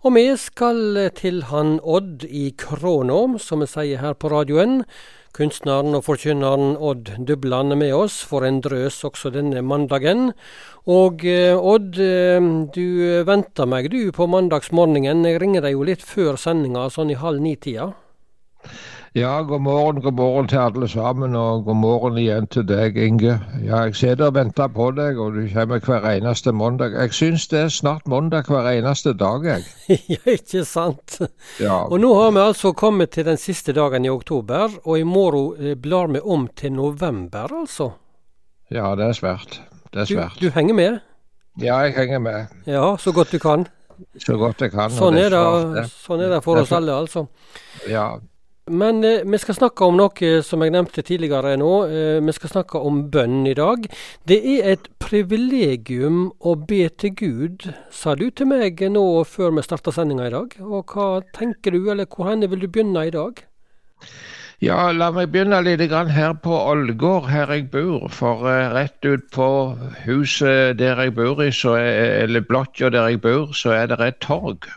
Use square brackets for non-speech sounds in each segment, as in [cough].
Og vi skal til han Odd i Krånå, som vi sier her på radioen. Kunstneren og forkynneren Odd Dubland er med oss for en drøs også denne mandagen. Og eh, Odd, eh, du venter meg du på mandagsmorgenen. Jeg ringer deg jo litt før sendinga, sånn i halv ni-tida. Ja, god morgen, god morgen til alle sammen, og god morgen igjen til deg, Inge. Ja, jeg sitter og venter på deg, og du kommer hver eneste mandag. Jeg syns det er snart mandag hver eneste dag, jeg. [laughs] ja, ikke sant. Ja. Og nå har vi altså kommet til den siste dagen i oktober, og i morgen eh, blar vi om til november, altså. Ja, det er svært. Det er svært. du henger med? Ja, jeg henger med Ja, så godt du kan. så godt jeg kan. Sånn er det, sånn er det for oss alle, altså. Ja, Men eh, vi skal snakke om noe som jeg nevnte tidligere nå. Eh, vi skal snakke om bønn i dag. Det er et privilegium å be til Gud, sa du til meg nå før vi starta sendinga i dag. Og hva tenker du, eller hvor henne vil du begynne i dag? Ja, la meg begynne litt her på Ålgård, her jeg bor. For eh, rett ut på huset der jeg bor i, så er, eller blokka der jeg bor, så er det et torg.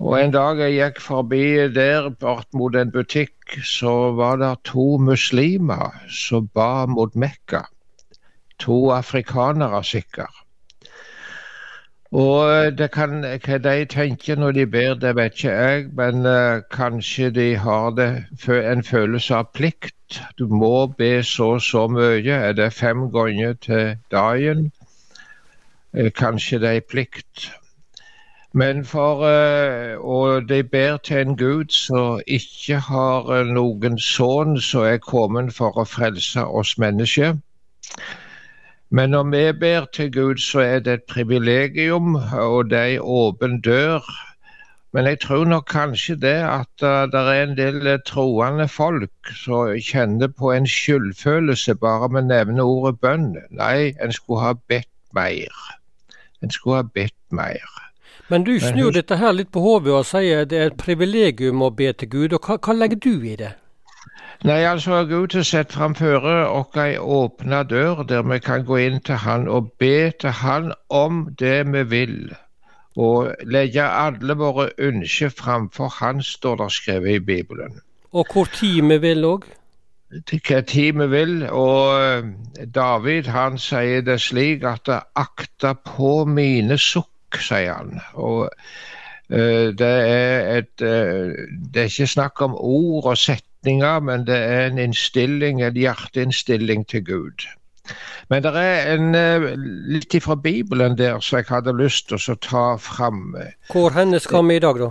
Og en dag jeg gikk forbi der bort mot en butikk, så var det to muslimer som ba mot Mekka. To afrikanere sikkert. Og det kan, hva de tenker når de ber, det vet ikke jeg, men uh, kanskje de har det, en følelse av plikt. Du må be så og så mye. Er det fem ganger til dagen? Eh, kanskje det er plikt. Men for eh, Og de ber til en Gud som ikke har eh, noen sønn som er kommet for å frelse oss mennesker. Men når vi ber til Gud, så er det et privilegium, og det er en åpen dør. Men jeg tror nok kanskje det at uh, det er en del eh, troende folk som kjenner på en skyldfølelse bare å nevne ordet bønn. Nei, en skulle ha bedt mer. En skulle ha bedt mer. Men du snur dette her litt på hodet og sier det er et privilegium å be til Gud. Og hva, hva legger du i det? Nei, altså Gud har sett framføre oss ei åpna dør der vi kan gå inn til Han og be til Han om det vi vil. Og legge alle våre ønsker framfor Han, står det skrevet i Bibelen. Og hvor tid vi vil òg? Hva tid vi vil. Og eh, David han sier det slik at 'akta på mine sukk', sier han. Og eh, det er et eh, Det er ikke snakk om ord og setninger, men det er en innstilling, en hjerteinnstilling til Gud. Men det er en, eh, litt fra Bibelen der som jeg hadde lyst til å ta fram. Hvor henne skal vi i dag, da?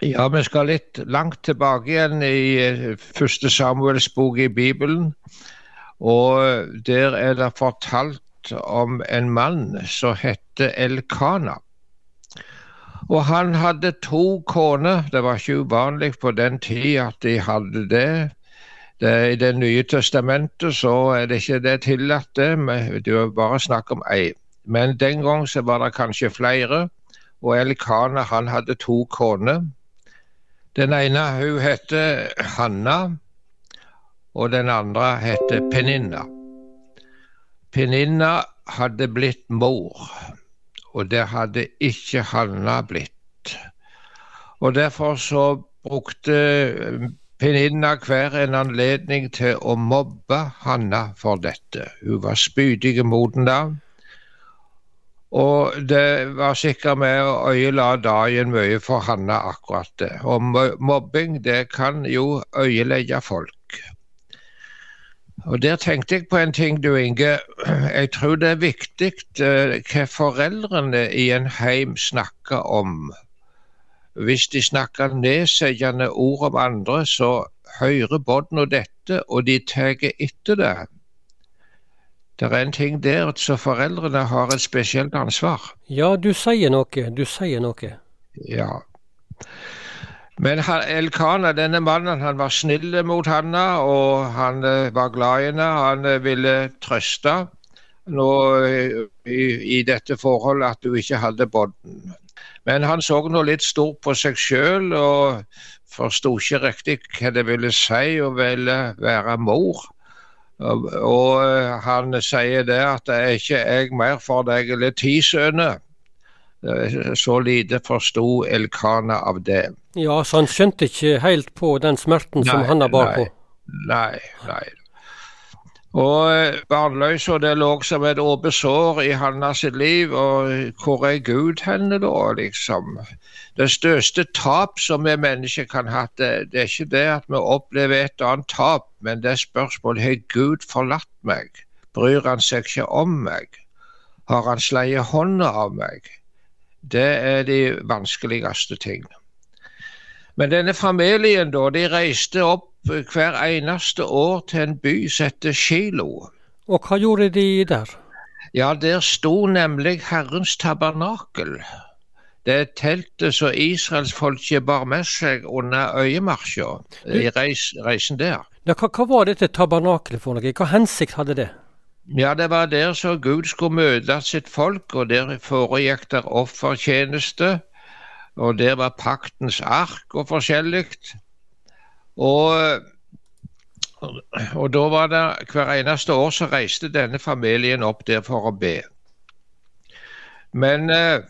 Ja, vi skal litt langt tilbake igjen i første Samuels bok i Bibelen. Og der er det fortalt om en mann som heter Elkana. Og han hadde to koner. Det var ikke uvanlig på den tid at de hadde det. det I Det nye testamentet så er det ikke det tillatt, det. Det er bare snakk om ei. Men den gang så var det kanskje flere. Og Elkana han hadde to koner. Den ene hun heter Hanna, og den andre heter Peninna. Peninna hadde blitt mor, og det hadde ikke Hanna blitt. Og Derfor så brukte Peninna hver en anledning til å mobbe Hanna for dette. Hun var spydig mot henne. Og det var sikkert med å øyela dagen mye for Hanna akkurat det. Og mobbing, det kan jo øyelegge folk. Og der tenkte jeg på en ting, du Inge. Jeg tror det er viktig eh, hva foreldrene i en heim snakker om. Hvis de snakker nedsettende ord om andre, så hører barna dette, og de tar etter det. Det er en ting der så foreldrene har et spesielt ansvar. Ja, du sier noe. Du sier noe. Ja. Men Elkana, denne mannen, han var snill mot Hanna, og han eh, var glad i henne. Han eh, ville trøste nå, eh, i, i dette forholdet at hun ikke hadde bånden. Men han så nå litt stort på seg sjøl og forsto ikke riktig hva det ville si å være mor. Og, han sier det at det er ikke jeg mer for deg eller ti sønner. Eh, så lite forsto Elkana av det. Ja, så han skjønte ikke helt på den smerten nei, som Hanna bar på? Nei, nei. Og eh, barnløsa det lå som et åpent sår i Hanna sitt liv, og hvor er Gud henne da, liksom? Det største tap som vi mennesker kan ha, det, det, er ikke det at vi opplever et annet tap, men det er spørsmålet har Gud forlatt meg? Bryr han seg ikke om meg? Har han sleie hånda av meg? Det er de vanskeligste ting. Men denne familien da, de reiste opp hver eneste år til en by som heter Shilo. Og hva gjorde de der? Ja, der sto nemlig Herrens tabernakel. Det teltet som israelsfolket bar med seg under øyemarsja i reis, reisen der. Ja, hva, hva var dette tabernakelet for noe? Hva hensikt hadde det? Ja, det var der så Gud skulle møte sitt folk, og der foregikk der offertjeneste. Og der var paktens ark og forskjellig. Og, og da var det hver eneste år så reiste denne familien opp der for å be. Men eh,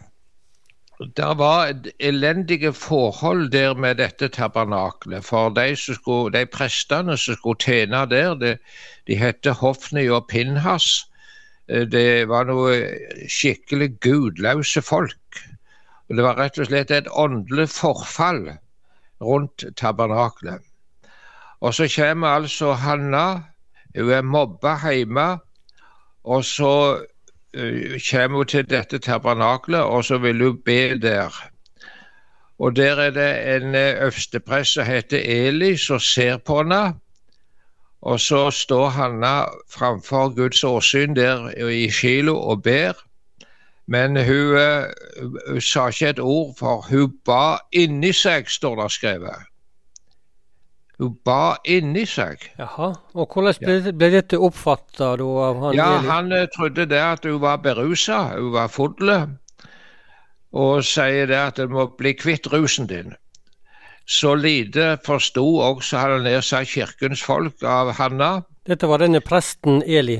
det var elendige forhold der med dette tabernaklet. For de, skulle, de prestene som skulle tjene der, de, de het Hofni og Pinhas. Eh, det var noe skikkelig gudløse folk. Og Det var rett og slett et åndelig forfall rundt tabernaklet. Og så kommer altså Hanna. Hun er mobba hjemme. Og så kommer hun til dette tabernaklet, og så vil hun be der. Og der er det en eh, øversteprest som heter Eli, som ser på henne. Og så står Hanna framfor Guds åsyn der i Kilo og ber. Men hun, eh, hun sa ikke et ord, for hun ba inni seg, står det skrevet. Hun ba inni seg. Jaha, og Hvordan ble, ble dette oppfatta av han? Ja, Han uh, trodde det at hun var berusa, hun var full, og sier det at du må bli kvitt rusen din. Så lite forsto også han nær seg kirkens folk av Hanna. Dette var denne presten Eli?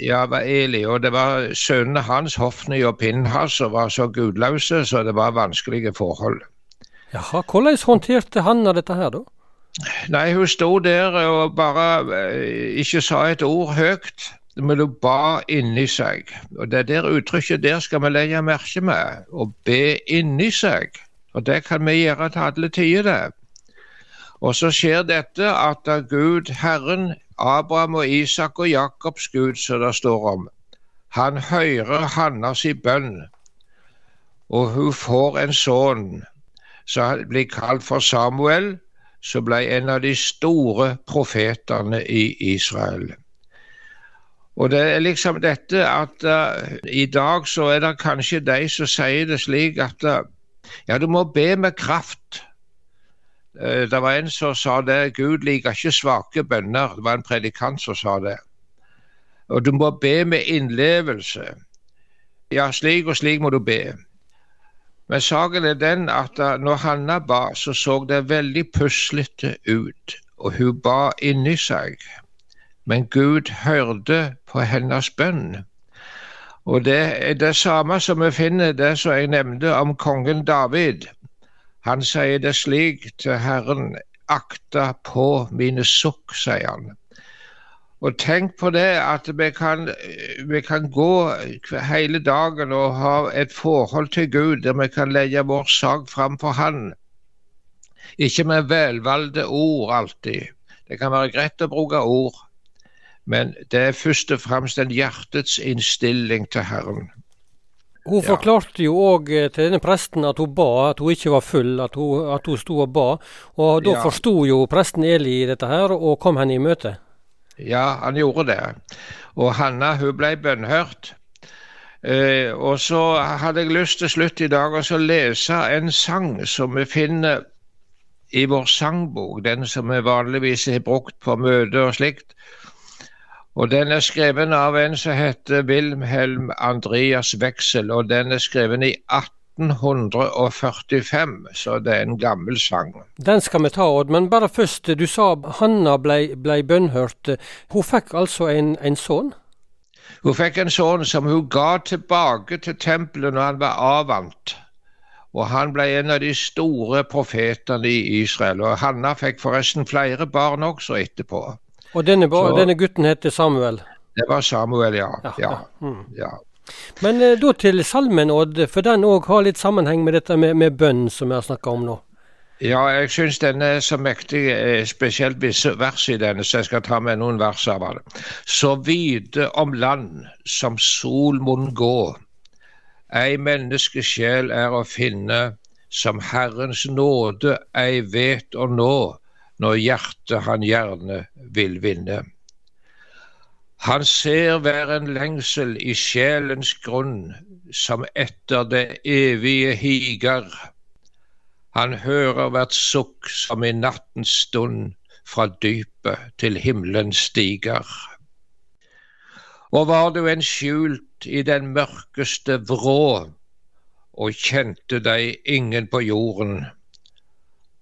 Ja, det var Eli. Og det var sønnene hans, Hofni og Pinhas, som var så gudløse, så det var vanskelige forhold. Jaha, Hvordan håndterte Hanna dette her, da? Nei, hun sto der og bare eh, ikke sa et ord høyt, men hun ba inni seg. Og Det der uttrykket der skal vi legge merke med. Å be inni seg. Og det kan vi gjøre til alle tider, det. Og så skjer dette at Gud, Herren, Abraham og Isak og Jakobs Gud, som det står om, han hører Hannas i bønn, og hun får en sønn som blir kalt for Samuel som ble en av de store profetene i Israel. Og det er liksom dette at uh, i dag så er det kanskje de som sier det slik at uh, ja, du må be med kraft. Uh, det var en som sa det, Gud liker ikke svake bønner. Det var en predikant som sa det. Og du må be med innlevelse. Ja, slik og slik må du be. Men saken er den at når Hanna ba, så så det veldig puslete ut, og hun ba inni seg. Men Gud hørte på hennes bønn. Og det er det samme som vi finner det som jeg nevnte om kongen David. Han sier det slik til Herren, akta på mine sukk, sier han. Og tenk på det at vi kan, vi kan, gå hele dagen og ha et forhold til Gud der vi kan legge vår sak fram for Han. Ikke med velvalgte ord alltid. Det kan være greit å bruke ord, men det er først og fremst en hjertets innstilling til Herren. Hun ja. forklarte jo òg eh, til denne presten at hun ba, at hun ikke var full, at hun, at hun sto og ba. Og da ja. forsto jo presten Eli dette her, og kom henne i møte. Ja, han gjorde det. Og Hanna hun ble bønnhørt. Eh, og så hadde jeg lyst til slutt i dag å lese en sang som vi finner i vår sangbok, den som vi vanligvis har brukt på møter og slikt. Og Den er skrevet av en som heter Wilhelm Andreas Weksel, og den er skrevet i 18 1945, så det er en gammel sang. Den skal vi ta, Odd, men bare først. Du sa Hanna ble, ble bønnhørt. Hun fikk altså en, en sønn? Hun fikk en sønn som hun ga tilbake til tempelet når han var avvant. Og han ble en av de store profetene i Israel. Og Hanna fikk forresten flere barn også etterpå. Og denne, Så, denne gutten heter Samuel? Det var Samuel, ja. ja, ja. Mm. ja. Men eh, da til salmen, Odd, for den òg har litt sammenheng med dette med, med bønn som vi har snakka om nå. Ja, jeg syns den er så mektig, eh, spesielt visse vers i denne, så jeg skal ta med noen vers av den. Så vide om land som sol mon gå, ei menneskesjel er å finne, som Herrens nåde ei vet å nå, når hjertet han gjerne vil vinne. Han ser hver en lengsel i sjelens grunn, som etter det evige higer han hører hvert sukk som i nattens stund fra dypet til himmelen stiger. Og var du en skjult i den mørkeste vrå, og kjente deg ingen på jorden,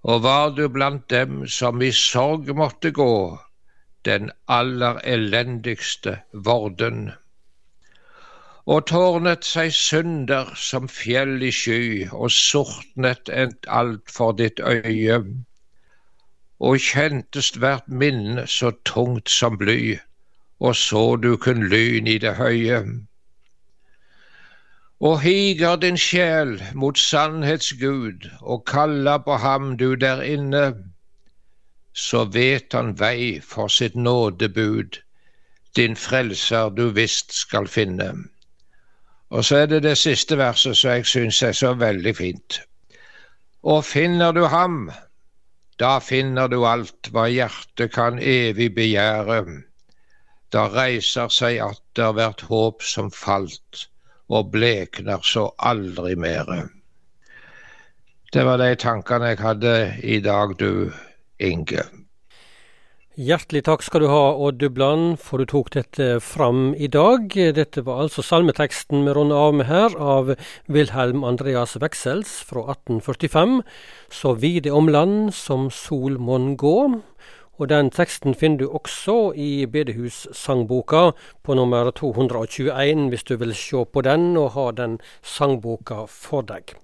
og var du blant dem som i sorg måtte gå, den aller elendigste vorden og tårnet seg synder som fjell i sky, og sortnet et alt for ditt øye. Og kjentest hvert minne så tungt som bly, og så du kun lyn i det høye. Og higer din sjel mot sannhetsgud, og kaller på ham du der inne, så vet han vei for sitt nådebud, din frelser du visst skal finne. Og så er det det siste verset som jeg syns er så veldig fint. Og finner du ham, da finner du alt hva hjertet kan evig begjære. Da reiser seg atter hvert håp som falt, og blekner så aldri mere. Det var de tankene jeg hadde i dag, du Inge. Hjertelig takk skal du ha, Odd Dubland, for du tok dette fram i dag. Dette var altså salmeteksten vi runder av med her, av Wilhelm Andreas Wexels fra 1845. Så vide om land som sol mon gå. Og den teksten finner du også i Bedehussangboka på nummer 221, hvis du vil se på den og ha den sangboka for deg.